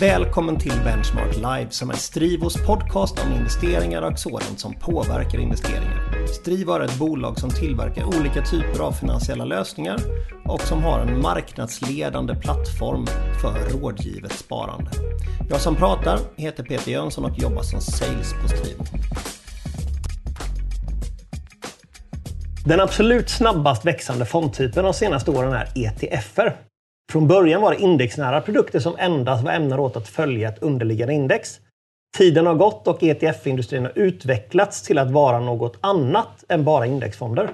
Välkommen till Benchmark Live som är Strivos podcast om investeringar och sådant som påverkar investeringar. Strivo är ett bolag som tillverkar olika typer av finansiella lösningar och som har en marknadsledande plattform för rådgivet sparande. Jag som pratar heter Peter Jönsson och jobbar som sales på Strivo. Den absolut snabbast växande fondtypen de senaste åren är ETFer. Från början var det indexnära produkter som endast var ämnade åt att följa ett underliggande index. Tiden har gått och ETF-industrin har utvecklats till att vara något annat än bara indexfonder.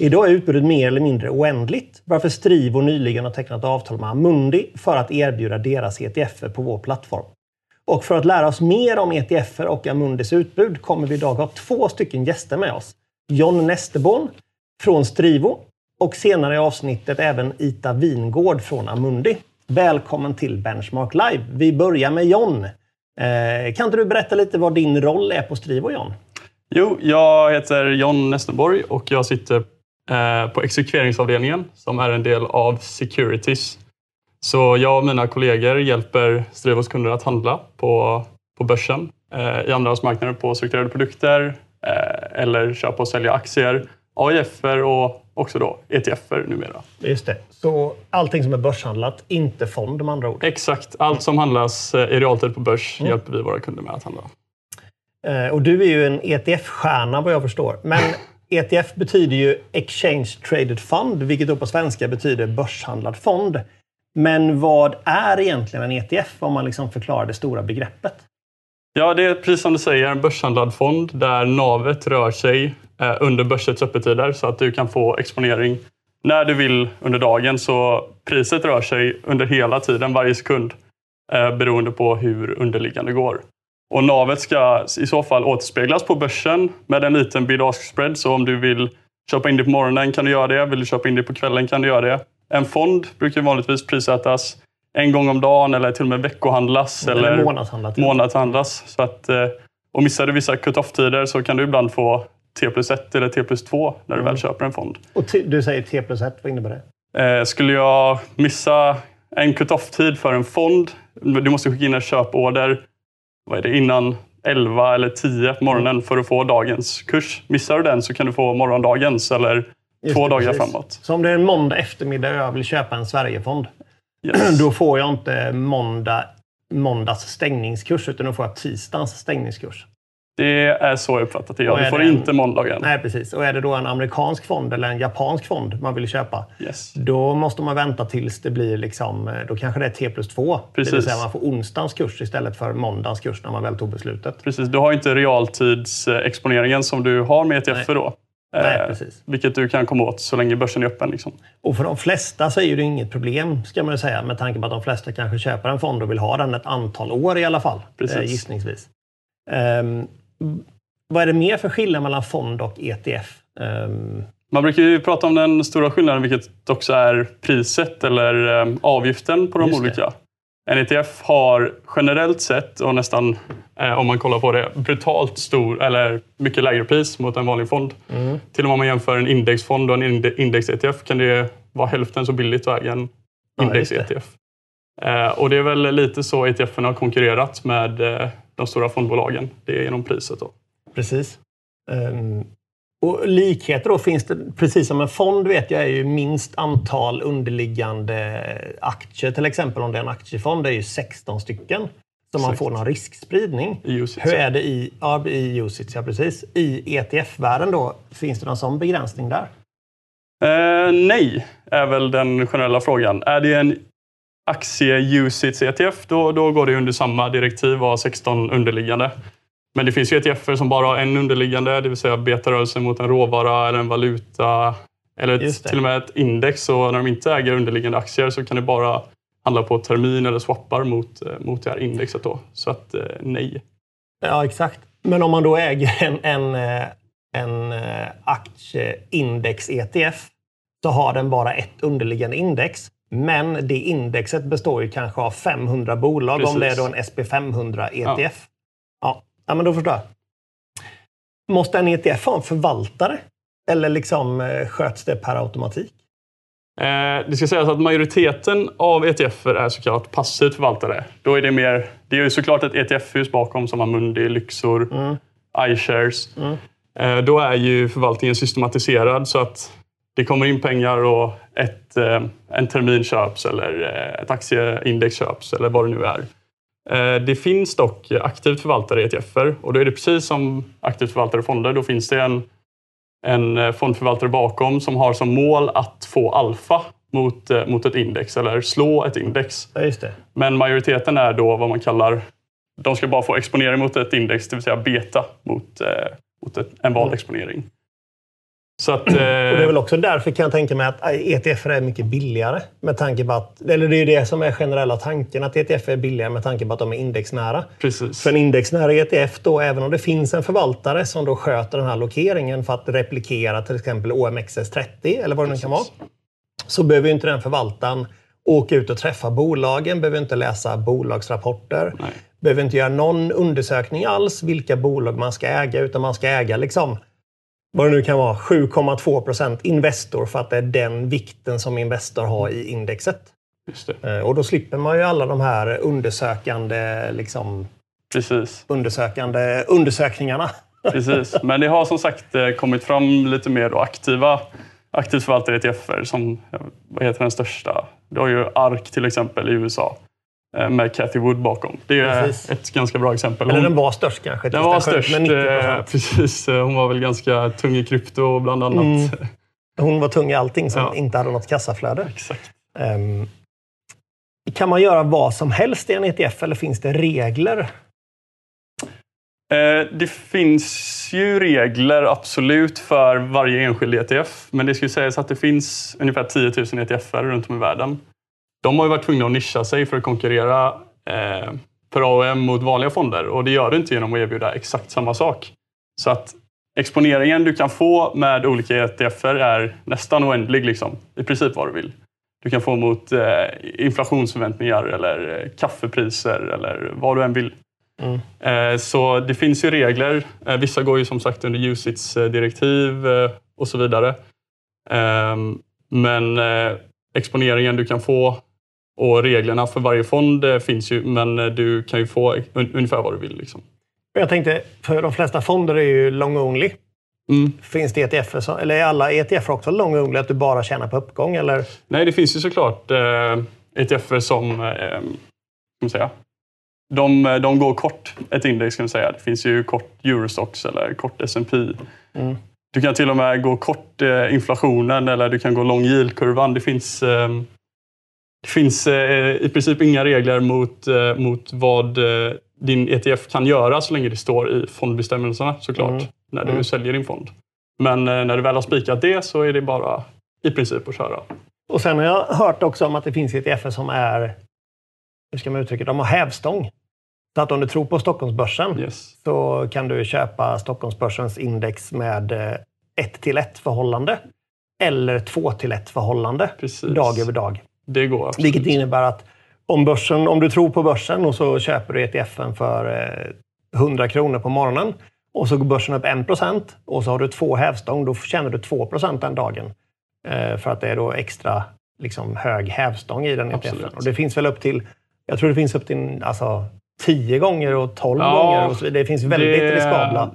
Idag är utbudet mer eller mindre oändligt, varför Strivo nyligen har tecknat avtal med Amundi för att erbjuda deras ETFer på vår plattform. Och för att lära oss mer om ETFer och Amundis utbud kommer vi idag ha två stycken gäster med oss. John Nesterborn från Strivo och senare i avsnittet även Ita Vingård från Amundi. Välkommen till Benchmark Live. Vi börjar med John. Eh, kan inte du berätta lite vad din roll är på Strivo, John? Jo, jag heter John Nestenborg och jag sitter eh, på exekveringsavdelningen som är en del av Securities. Så jag och mina kollegor hjälper Strivos kunder att handla på, på börsen, eh, i andrahandsmarknaden på strukturerade produkter eh, eller köpa och sälja aktier, AIFer och också då ETFer numera. Just det. Så allting som är börshandlat, inte fond med andra ord? Exakt. Allt som handlas i realtid på börs mm. hjälper vi våra kunder med att handla. Eh, och du är ju en ETF-stjärna vad jag förstår. Men ETF betyder ju Exchange Traded Fund, vilket då på svenska betyder börshandlad fond. Men vad är egentligen en ETF om man liksom förklarar det stora begreppet? Ja, det är precis som du säger, en börshandlad fond där navet rör sig Eh, under börsets öppettider så att du kan få exponering när du vill under dagen. Så priset rör sig under hela tiden, varje sekund, eh, beroende på hur underliggande går. Och navet ska i så fall återspeglas på börsen med en liten bid-ask spread. Så om du vill köpa in det på morgonen kan du göra det. Vill du köpa in det på kvällen kan du göra det. En fond brukar vanligtvis prissättas en gång om dagen eller till och med veckohandlas. Eller, eller månadshandlas. månadshandlas. Så att, eh, och missar du vissa cut-off-tider så kan du ibland få T plus 1 eller T plus 2 när du mm. väl köper en fond. Och du säger T plus 1, vad innebär det? Eh, skulle jag missa en cut-off-tid för en fond, du måste skicka in en köporder vad är det, innan 11 eller 10 på morgonen mm. för att få dagens kurs. Missar du den så kan du få morgondagens eller Just två det, dagar precis. framåt. Så om det är en måndag eftermiddag och jag vill köpa en Sverigefond, yes. då får jag inte måndag, måndags stängningskurs utan då får jag tisdagens stängningskurs. Det är så jag uppfattat det. Ja. Du får inte måndagen. Nej, precis. Och är det då en amerikansk fond eller en japansk fond man vill köpa, yes. då måste man vänta tills det blir liksom, då kanske det är T plus 2. Precis. Det vill säga man får onsdagens kurs istället för måndagens kurs när man väl tog beslutet. Precis. Du har inte realtidsexponeringen som du har med ETF då. Nej, eh, precis. Vilket du kan komma åt så länge börsen är öppen. Liksom. Och för de flesta så är det inget problem, ska man säga, med tanke på att de flesta kanske köper en fond och vill ha den ett antal år i alla fall, precis. Eh, gissningsvis. Vad är det mer för skillnad mellan fond och ETF? Um... Ehm, Man brukar ju prata om den stora skillnaden, vilket också är priset eller um, avgiften på de Just olika. Det. En ETF har generellt sett, och nästan eh, om man kollar på det, brutalt stor eller mycket lägre pris mot en vanlig fond. Mm. Till och med om man jämför en indexfond och en index-ETF kan det vara hälften så billigt att äga en index-ETF. Eh, och det är väl lite så ETF har konkurrerat med eh, de stora fondbolagen. Det är genom priset. Då. Precis. Um, och likheter då finns det, precis som en fond vet jag, är ju minst antal underliggande aktier. Till exempel om det är en aktiefond, det är ju 16 stycken. Så man får någon riskspridning. I UCITS, Hur är det i, ja, i UCITS, ja precis. I ETF-världen då, finns det någon sån begränsning där? Eh, nej, är väl den generella frågan. Är det en aktie-UCITS ETF, då, då går det under samma direktiv och har 16 underliggande. Men det finns ju ETFer som bara har en underliggande, det vill säga betarörelse mot en råvara eller en valuta eller ett, till och med ett index. Så när de inte äger underliggande aktier så kan det bara handla på termin eller swappar mot, eh, mot det här indexet. Då. Så att eh, nej. Ja, exakt. Men om man då äger en, en, eh, en aktieindex-ETF så har den bara ett underliggande index. Men det indexet består ju kanske av 500 bolag Precis. om det är då en SP500 ETF. Ja. ja. Men då förstår jag. Måste en ETF ha en förvaltare? Eller liksom eh, sköts det per automatik? Eh, det ska sägas att majoriteten av ETFer är såklart passivt förvaltade. Då är det mer, det är ju såklart ett ETF-hus bakom som Amundi, Lyxor, mm. iShares. Mm. Eh, då är ju förvaltningen systematiserad så att det kommer in pengar och ett, eh, en termin köps eller eh, ett aktieindex köps eller vad det nu är. Eh, det finns dock aktivt förvaltade ETFer och då är det precis som aktivt förvaltade fonder. Då finns det en, en fondförvaltare bakom som har som mål att få alfa mot, mot ett index eller slå ett index. Ja, Men majoriteten är då vad man kallar, de ska bara få exponering mot ett index, det vill säga beta mot, mot ett, en vald exponering. Så att, eh... och det är väl också därför kan jag tänka mig att ETF är mycket billigare. Med tanke på att, eller det är ju det som är generella tanken, att ETF är billigare med tanke på att de är indexnära. Precis. För en indexnära ETF, då, även om det finns en förvaltare som då sköter den här allokeringen för att replikera till exempel OMXS30 eller vad det nu kan vara. Så behöver inte den förvaltaren åka ut och träffa bolagen, behöver inte läsa bolagsrapporter. Nej. Behöver inte göra någon undersökning alls vilka bolag man ska äga, utan man ska äga liksom vad det nu kan vara, 7,2 procent Investor för att det är den vikten som Investor har i indexet. Eh, och då slipper man ju alla de här undersökande, liksom, Precis. undersökande undersökningarna. Precis, men det har som sagt eh, kommit fram lite mer aktiva aktivt förvaltade ETFer som, vad heter den största? Du har ju ARK till exempel i USA. Eh, med Cathy Wood bakom. Det är precis. ett ganska bra exempel. Eller den var störst kanske. Den var störst. Med 90%. Eh, precis. Hon var väl ganska tung i krypto bland annat. Mm. Hon var tung i allting som ja. inte hade något kassaflöde. Exakt. Um, kan man göra vad som helst i en ETF eller finns det regler? Eh, det finns ju regler absolut för varje enskild ETF. Men det ska sägas att det finns ungefär 10 000 ETFer runt om i världen de har ju varit tvungna att nischa sig för att konkurrera eh, för AOM mot vanliga fonder och det gör du inte genom att erbjuda exakt samma sak. Så att exponeringen du kan få med olika ETFer är nästan oändlig, liksom, i princip vad du vill. Du kan få mot eh, inflationsförväntningar eller eh, kaffepriser eller vad du än vill. Mm. Eh, så det finns ju regler. Eh, vissa går ju som sagt under UCITS-direktiv eh, och så vidare. Ehm, men exponeringen du kan få och reglerna för varje fond eh, finns ju, men eh, du kan ju få un ungefär vad du vill. Liksom. Jag tänkte, för de flesta fonder är ju long-only. Mm. Finns det ETF, eller är alla ETF också long-only, att du bara tjänar på uppgång? Eller? Nej, det finns ju såklart eh, ETF som, eh, man säga, de, de går kort ett index kan man säga. Det finns ju kort Eurostox eller kort S&P. Mm. Du kan till och med gå kort eh, inflationen eller du kan gå lång yield-kurvan. Det finns eh, det finns eh, i princip inga regler mot, eh, mot vad eh, din ETF kan göra så länge det står i fondbestämmelserna såklart, mm. när du mm. säljer din fond. Men när du väl har spikat det så är det bara i princip att köra. Och sen har jag hört också om att det finns ETF som är, hur ska man uttrycka de har hävstång. Så att om du tror på Stockholmsbörsen yes. så kan du köpa Stockholmsbörsens index med 1 till 1 förhållande eller 2 till 1 förhållande Precis. dag över dag. Det går absolut. Vilket innebär att om, börsen, om du tror på börsen och så köper du ETFen för 100 eh, kronor på morgonen och så går börsen upp 1 och så har du två hävstång, då tjänar du 2 den dagen. Eh, för att det är då extra liksom, hög hävstång i den ETFen. Och det finns väl upp till, jag tror det finns upp till alltså, 10 gånger och 12 ja, gånger. Och så, det finns väldigt det... riskabla.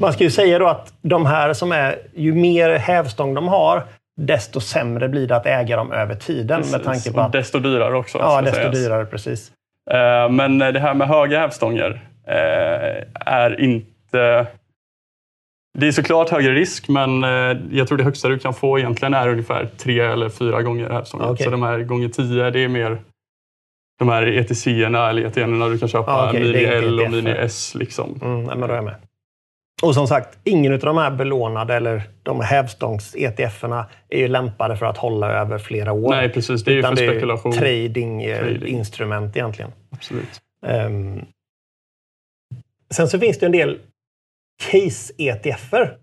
Man ska ju säga då att de här som är, ju mer hävstång de har, desto sämre blir det att äga dem över tiden. Precis. Med tanke på att, och desto dyrare också. Ja, desto sägas. dyrare, precis. Eh, men det här med höga hävstånger eh, är inte... Det är såklart högre risk, men eh, jag tror det högsta du kan få egentligen är ungefär tre eller fyra gånger hävstången. Okay. Så de här gånger tio, det är mer de här ETC-erna eller ETN-erna du kan köpa. Ah, okay. Mini L och Mini S. Liksom. Mm, men då är jag med. Och som sagt, ingen av de här belånade eller de hävstångs-ETFerna är ju lämpade för att hålla över flera år. Nej, precis. Det är ju för spekulation. Det är trading-instrument trading. egentligen. Absolut. Um, sen så finns det en del case-ETFer.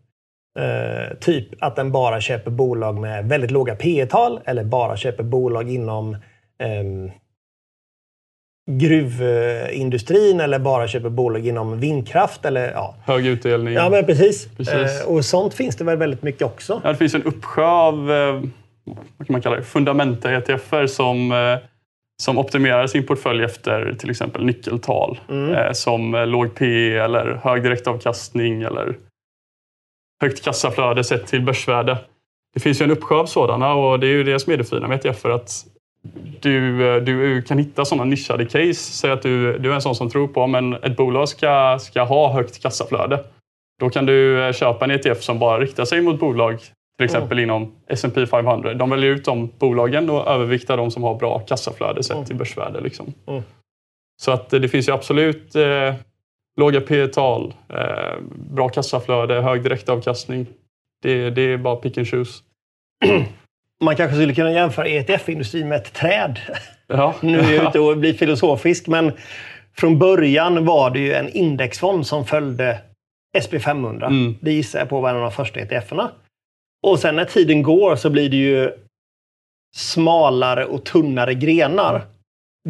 Uh, eh, typ att den bara köper bolag med väldigt låga P tal eller bara köper bolag inom um, gruvindustrin eller bara köper bolag inom vindkraft. Eller, ja. Hög utdelning. Ja, men precis. precis. Eh, och sånt finns det väl väldigt mycket också? Ja, det finns en uppsjö av, eh, vad kan man kalla det, fundamenta-ETFer som, eh, som optimerar sin portfölj efter till exempel nyckeltal Mm. som låg P eller hög direktavkastning eller högt kassaflöde sett till börsvärde. Det finns ju en uppsjö av sådana och det är ju det som är det fina med ETFer att du, eh, du kan hitta sådana nischade case. Säg att du, du är en sån som tror på men ett bolag ska, ska ha högt kassaflöde. Då kan du eh, köpa en ETF som bara riktar sig mot bolag till exempel inom S&P 500. De väljer ut de bolagen och överviktar de som har bra kassaflöde sett Mm. till börsvärde. Liksom. Mm. Så att eh, det finns ju absolut eh, låga P tal eh, bra kassaflöde, hög direktavkastning. Det, det är bara pick and choose. Man kanske skulle kunna jämföra ETF-industrin med ett träd. Ja. Nu är jag ute och blir filosofisk, men från början var det ju en indexfond som följde SP500. Mm. Det gissar jag på var en av de första ETFerna. Och sen när tiden går så blir det ju smalare och tunnare grenar.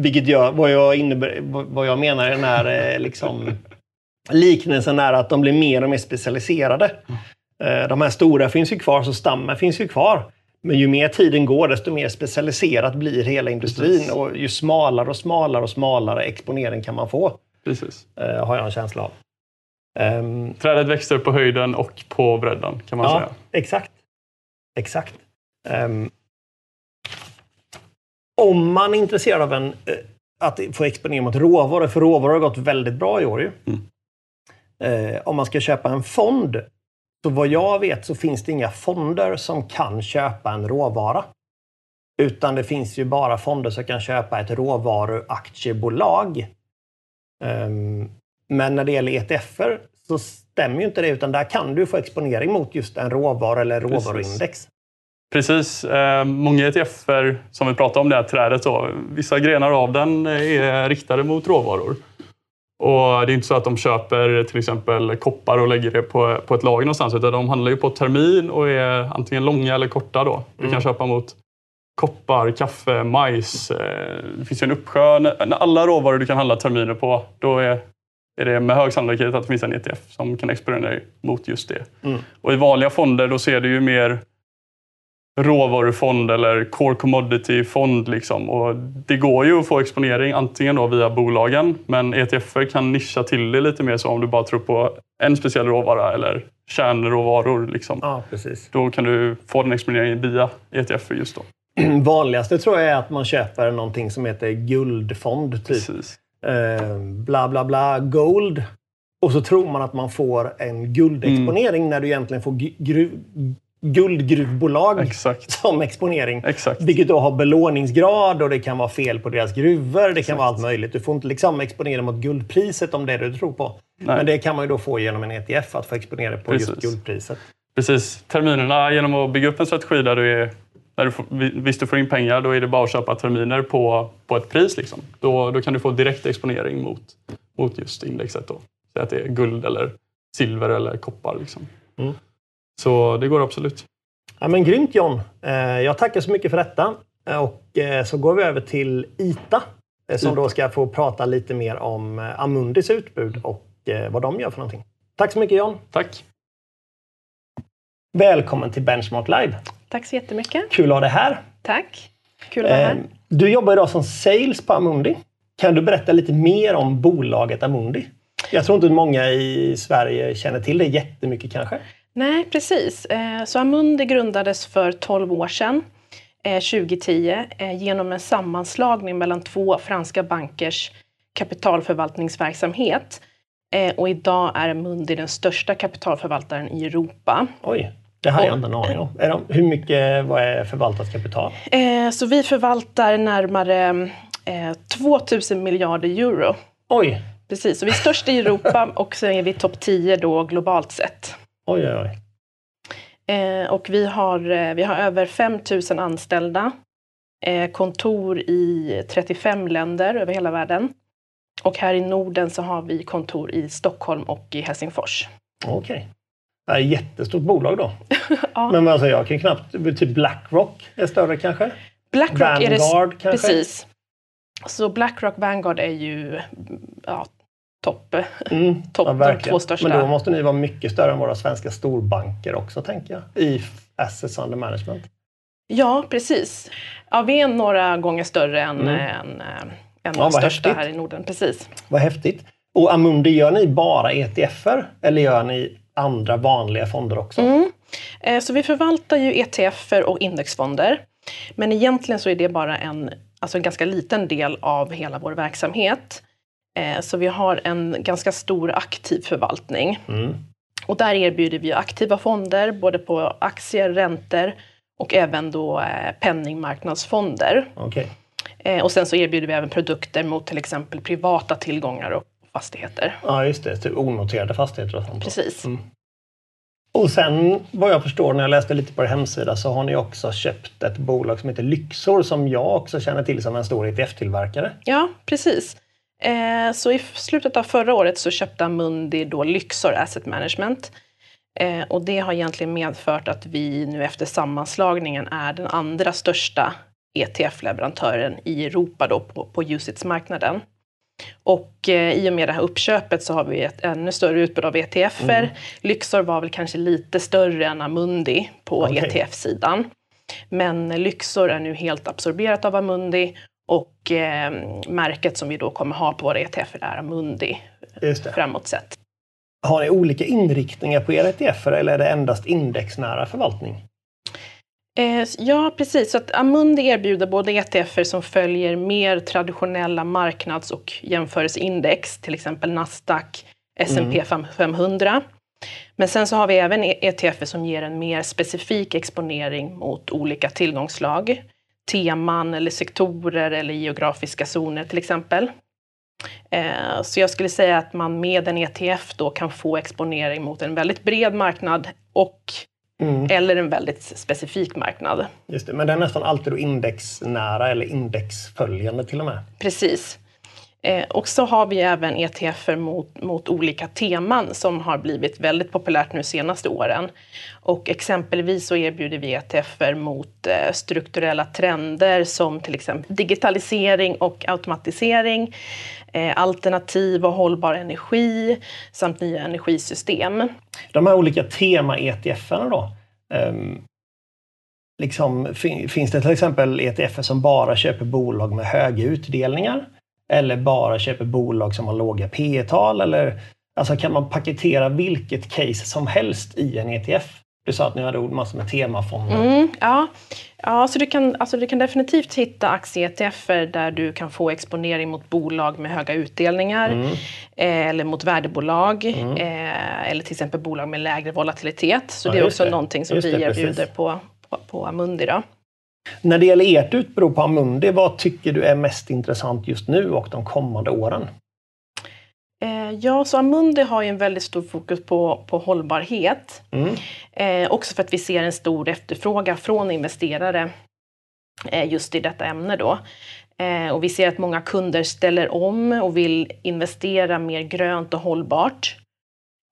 Vilket gör, vad jag, innebär, vad jag menar den här eh, liksom, liknelsen är att de blir mer och mer specialiserade. Eh, De här stora finns ju kvar, så stammen finns ju kvar. Men ju mer tiden går, desto mer specialiserat blir hela industrin. Precis. Och ju smalare och smalare och smalare exponering kan man få, Precis. eh, har jag en känsla av. Ehm, Trädet växer på höjden och på bredden kan man ja, säga. exakt. Exakt. Ehm, om man är intresserad av en, eh, att få exponering mot råvaror, för råvaror har gått väldigt bra i år ju. Mm. Eh, om man ska köpa en fond, så vad jag vet så finns det inga fonder som kan köpa en råvara. Utan det finns ju bara fonder som kan köpa ett råvaruaktiebolag. Ehm, men när det gäller ETFer så stämmer ju inte det, utan där kan du få exponering mot just en råvara eller råvaruindex. Precis. Eh, många ETFer, som vi pratade om det här trädet, då, vissa grenar av den är riktade mot råvaror. Och Det är inte så att de köper till exempel koppar och lägger det på, på ett lager någonstans, utan de handlar ju på termin och är antingen långa eller korta. Då. Du Mm. kan köpa mot koppar, kaffe, majs. Eh, det finns ju en uppsjö. När alla råvaror du kan handla terminer på, då är, är det med hög sannolikhet att det finns en ETF som kan exponera dig mot just det. Mm. Och I vanliga fonder då ser du ju mer råvarufond eller core commodity-fond. Liksom. Och det går ju att få exponering antingen då via bolagen, men ETFer kan nischa till det lite mer så om du bara tror på en speciell råvara eller kärnråvaror. Liksom. Ja, precis. Då kan du få den exponeringen via ETFer just då. Vanligaste tror jag är att man köper någonting som heter guldfond. Typ. Precis. Eh, bla, bla, bla, gold. Och så tror man att man får en guldexponering Mm. när du egentligen får guldgruvbolag Exakt. som exponering. Exakt. Vilket då har belåningsgrad och det kan vara fel på deras gruvor. Det kan Exakt. vara allt möjligt. Du får inte liksom exponera mot guldpriset om det är det du tror på. Nej. Men det kan man ju då få genom en ETF, att få exponera på just Precis. guldpriset. Precis. Terminerna, genom att bygga upp en strategi där du är när du får, visst du får in pengar, då är det bara att köpa terminer på, på ett pris. Liksom. Då, då kan du få direkt exponering mot, mot just indexet. Då. Säg att det är guld, eller silver eller koppar. Liksom. Mm. Så det går absolut. Ja, men grymt John! Eh, Jag tackar så mycket för detta. Eh, Och eh, så går vi över till ITA som då ska få prata lite mer om Amundis utbud och vad de gör för någonting. Tack så mycket John! Tack! Välkommen till Benchmark Live! Tack så jättemycket. Kul att ha dig här! Tack. Kul att vara här. Du jobbar idag som sales på Amundi. Kan du berätta lite mer om bolaget Amundi? Jag tror inte att många i Sverige känner till det jättemycket kanske. Nej, precis. Eh, Så Amundi grundades för 12 år sedan, eh, 2010, eh, genom en sammanslagning mellan två franska bankers kapitalförvaltningsverksamhet. Eh, Och idag är Amundi den största kapitalförvaltaren i Europa. Oj, det här har jag inte en aning om. Är de, hur mycket vad är förvaltat kapital? Eh, Så vi förvaltar närmare eh, 2000 miljarder euro. Oj, Precis, så vi är störst i Europa och så är vi topp 10 då globalt sett. Oj, oj. oj. Eh, och vi har, eh, vi har över 5 000 anställda. Eh, kontor i 35 länder över hela världen. Och här i Norden så har vi kontor i Stockholm och i Helsingfors. Okej. Det är ett jättestort bolag då. Ja. Men alltså, jag kan knappt... Typ Blackrock är större kanske? Blackrock är det... Vanguard kanske? Precis. Så Blackrock Vanguard är ju ja, topp. Mm, Topp, de verkligen. två största. Men då måste ni vara mycket större än våra svenska storbanker också, tänker jag. I assets under management. Ja, precis. Ja, vi är några gånger större än, mm. än, än ja, de största häftigt. här i Norden. Precis. Vad häftigt. Och Amundi, gör ni bara ETFer eller gör ni andra vanliga fonder också? Mm. Eh, så vi förvaltar ju ETFer och indexfonder. Men egentligen så är det bara en, alltså en ganska liten del av hela vår verksamhet. Eh, så vi har en ganska stor aktiv förvaltning. Mm. Och där erbjuder vi aktiva fonder, både på aktier, räntor och även då eh, penningmarknadsfonder. Okay. Och sen så erbjuder vi även produkter mot till exempel privata tillgångar och fastigheter. Ja, just det. Typ onoterade fastigheter och sånt. Precis. Mm. Och sen vad jag förstår när jag läste lite på er hemsida så har ni också köpt ett bolag som heter Lyxor som jag också känner till som en stor ETF-tillverkare. Ja, precis. Eh, så i slutet av förra året så köpte Amundi då Lyxor Asset Management. Eh, och det har egentligen medfört att vi nu efter sammanslagningen är den andra största ETF-leverantören i Europa då på, på UCITS-marknaden. Och eh, i och med det här uppköpet så har vi ett ännu större utbud av ETFer. Mm. Lyxor var väl kanske lite större än Amundi på okay. ETF-sidan. Men Lyxor är nu helt absorberat av Amundi och eh, märket som vi då kommer ha på våra ETFer är Amundi framåt sett. Har ni olika inriktningar på era ETFer eller är det endast indexnära förvaltning? Eh, ja, precis. Så att Amundi erbjuder både ETFer som följer mer traditionella marknads och jämförelseindex, till exempel Nasdaq, S&P mm. 500. Men sen så har vi även ETFer som ger en mer specifik exponering mot olika tillgångslag. Teman eller sektorer eller geografiska zoner till exempel. Eh, så jag skulle säga att man med en ETF då kan få exponering mot en väldigt bred marknad och Mm. Eller en väldigt specifik marknad. Just det, men det är nästan alltid indexnära eller indexföljande till och med. Precis. Eh, och så har vi även ETFer mot, mot olika teman som har blivit väldigt populärt nu senaste åren. Och exempelvis så erbjuder vi ETFer mot eh, strukturella trender som till exempel digitalisering och automatisering, eh, alternativ och hållbar energi samt nya energisystem. De här olika tema-ETFerna då? Um, liksom, finns det till exempel ETFer som bara köper bolag med höga utdelningar? Eller bara köper bolag som har låga P tal Eller alltså kan man paketera vilket case som helst i en ETF? Du sa att ni hade massor med temafonder. Mm, ja, ja så du kan, alltså du kan definitivt hitta aktie-ETFer där du kan få exponering mot bolag med höga utdelningar mm. eh, eller mot värdebolag mm. eh, eller till exempel bolag med lägre volatilitet. Så ja, det är också det. någonting som just vi erbjuder på, på, på Amundi. Då. När det gäller ert utbud på Amundi, vad tycker du är mest intressant just nu och de kommande åren? Eh, ja, så Amundi har ju en väldigt stor fokus på, på hållbarhet. Mm. Eh, också för att vi ser en stor efterfrågan från investerare eh, just i detta ämne då. Eh, och vi ser att många kunder ställer om och vill investera mer grönt och hållbart.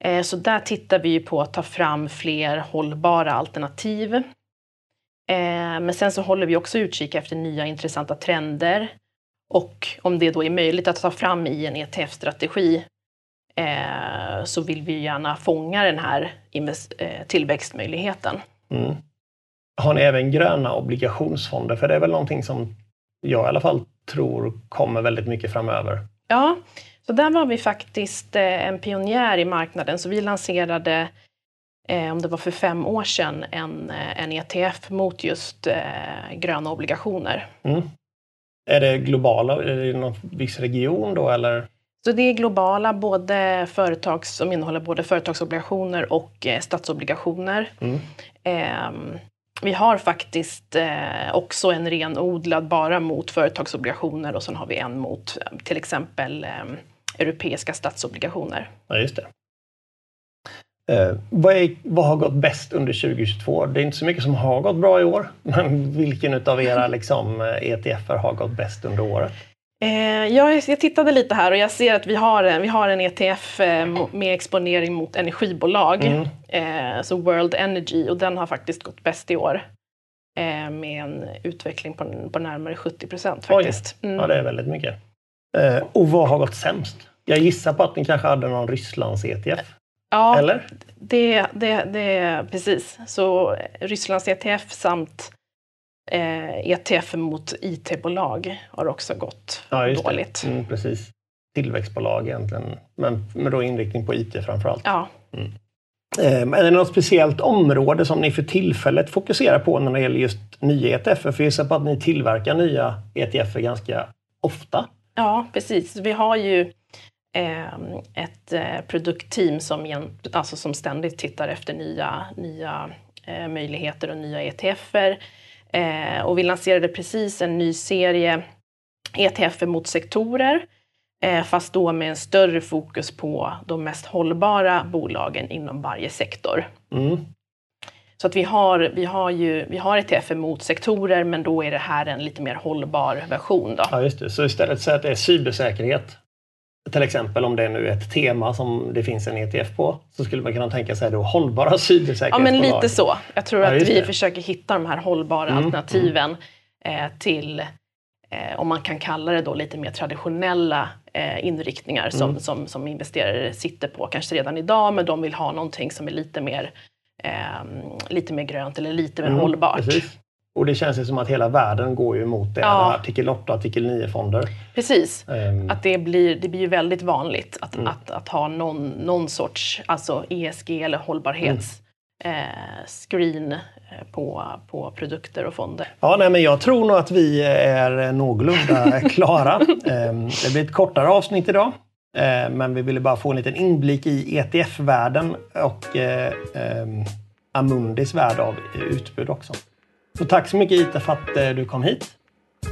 Eh, så där tittar vi på att ta fram fler hållbara alternativ. Eh, men sen så håller vi också utkik efter nya intressanta trender och om det då är möjligt att ta fram i en ETF-strategi eh, så vill vi gärna fånga den här eh, tillväxtmöjligheten. Mm. Har ni även gröna obligationsfonder? För det är väl någonting som jag i alla fall tror kommer väldigt mycket framöver. Ja, så där var vi faktiskt en pionjär i marknaden. Så vi lanserade om det var för fem år sedan, en, eh, en ETF mot just eh, gröna obligationer. Mm. Är det globala, är det någon viss region då eller? Så det är globala, både företag som innehåller både företagsobligationer och eh, statsobligationer. Mm. Eh, vi har faktiskt eh, också en renodlad bara mot företagsobligationer och sen har vi en mot eh, till exempel ehm, europeiska statsobligationer. Ja, just det. Eh, vad, är, vad, har gått bäst under 2022? Det är inte så mycket som har gått bra i år, men vilken av era liksom, ETFer har gått bäst under året? Eh, jag, jag, tittade lite här och jag ser att vi har en, vi har en ETF eh, med exponering mot energibolag, mm. eh, så World Energy, och den har faktiskt gått bäst i år. Eh, med en utveckling på, på närmare 70 procent faktiskt. Mm. Ja, det är väldigt mycket. Eh, och vad har gått sämst? Jag gissar på att ni kanske hade någon Rysslands ETF? Ja, Eller? Det, det, det precis. Så Rysslands ETF samt Eh, ETF mot IT-bolag har också gått Ja, dåligt. Mm, precis. Tillväxtbolag egentligen, men med då inriktning på IT framför allt. Ja. Eh, Är det något speciellt område som ni för tillfället fokuserar på när det gäller just nya ETF? För jag gissar på att ni tillverkar nya ETF ganska ofta. Ja, precis. Vi har ju ett eh, produktteam som, alltså som ständigt tittar efter nya, nya eh, möjligheter och nya ETFer. Eh, och vi lanserade precis en ny serie ETFer mot sektorer. Fast då med en större fokus på de mest hållbara bolagen inom varje sektor. Mm. Så att vi har, vi har ju vi har ETFer mot sektorer men då är det här en lite mer hållbar version. Då. Ja, just det. Så istället så att det är cybersäkerhet, till exempel om det är nu ett tema som det finns en ETF på, så skulle man kunna tänka sig då hållbara Ja, cybersäkerhetsbolag. men lite så. Jag tror Ja, att vi det. försöker hitta de här hållbara Mm, alternativen eh, till, eh, om man kan kalla det då, lite mer traditionella eh, inriktningar som, Mm. som, som investerare sitter på, kanske redan idag, men de vill ha någonting som är lite mer, eh, lite mer grönt eller lite mer Mm, hållbart. Precis. Och det känns ju som att hela världen går ju emot det. Ja. artikel 8 och artikel 9-fonder. Precis. Ehm, Att det blir, det blir ju väldigt vanligt att, Mm. att, att ha någon, någon sorts alltså ESG eller hållbarhets Mm. eh, screen eh, på, på produkter och fonder. Ja, nej, men jag tror nog att vi är någorlunda klara. Ehm, Det blir ett kortare avsnitt idag. Eh, Men vi ville bara få en liten inblick i ETF-världen och eh, ehm, Amundis värld av utbud också. Så tack så mycket Ita för att eh, du kom hit.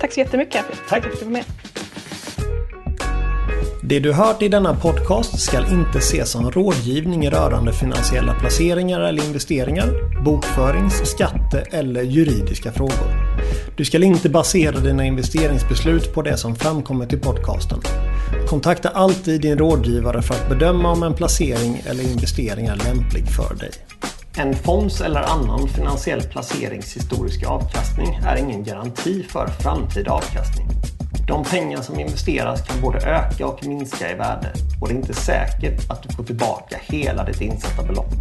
Tack så jättemycket. Tack. för att du var med. Det du hört i denna podcast ska inte ses som rådgivning rörande finansiella placeringar eller investeringar, bokförings-, skatte eller juridiska frågor. Du ska inte basera dina investeringsbeslut på det som framkommit i podcasten. Kontakta alltid din rådgivare för att bedöma om en placering eller investering är lämplig för dig. En fonds eller annan finansiell placerings historiska avkastning är ingen garanti för framtida avkastning. De pengar som investeras kan både öka och minska i värde och det är inte säkert att du får tillbaka hela ditt insatta belopp.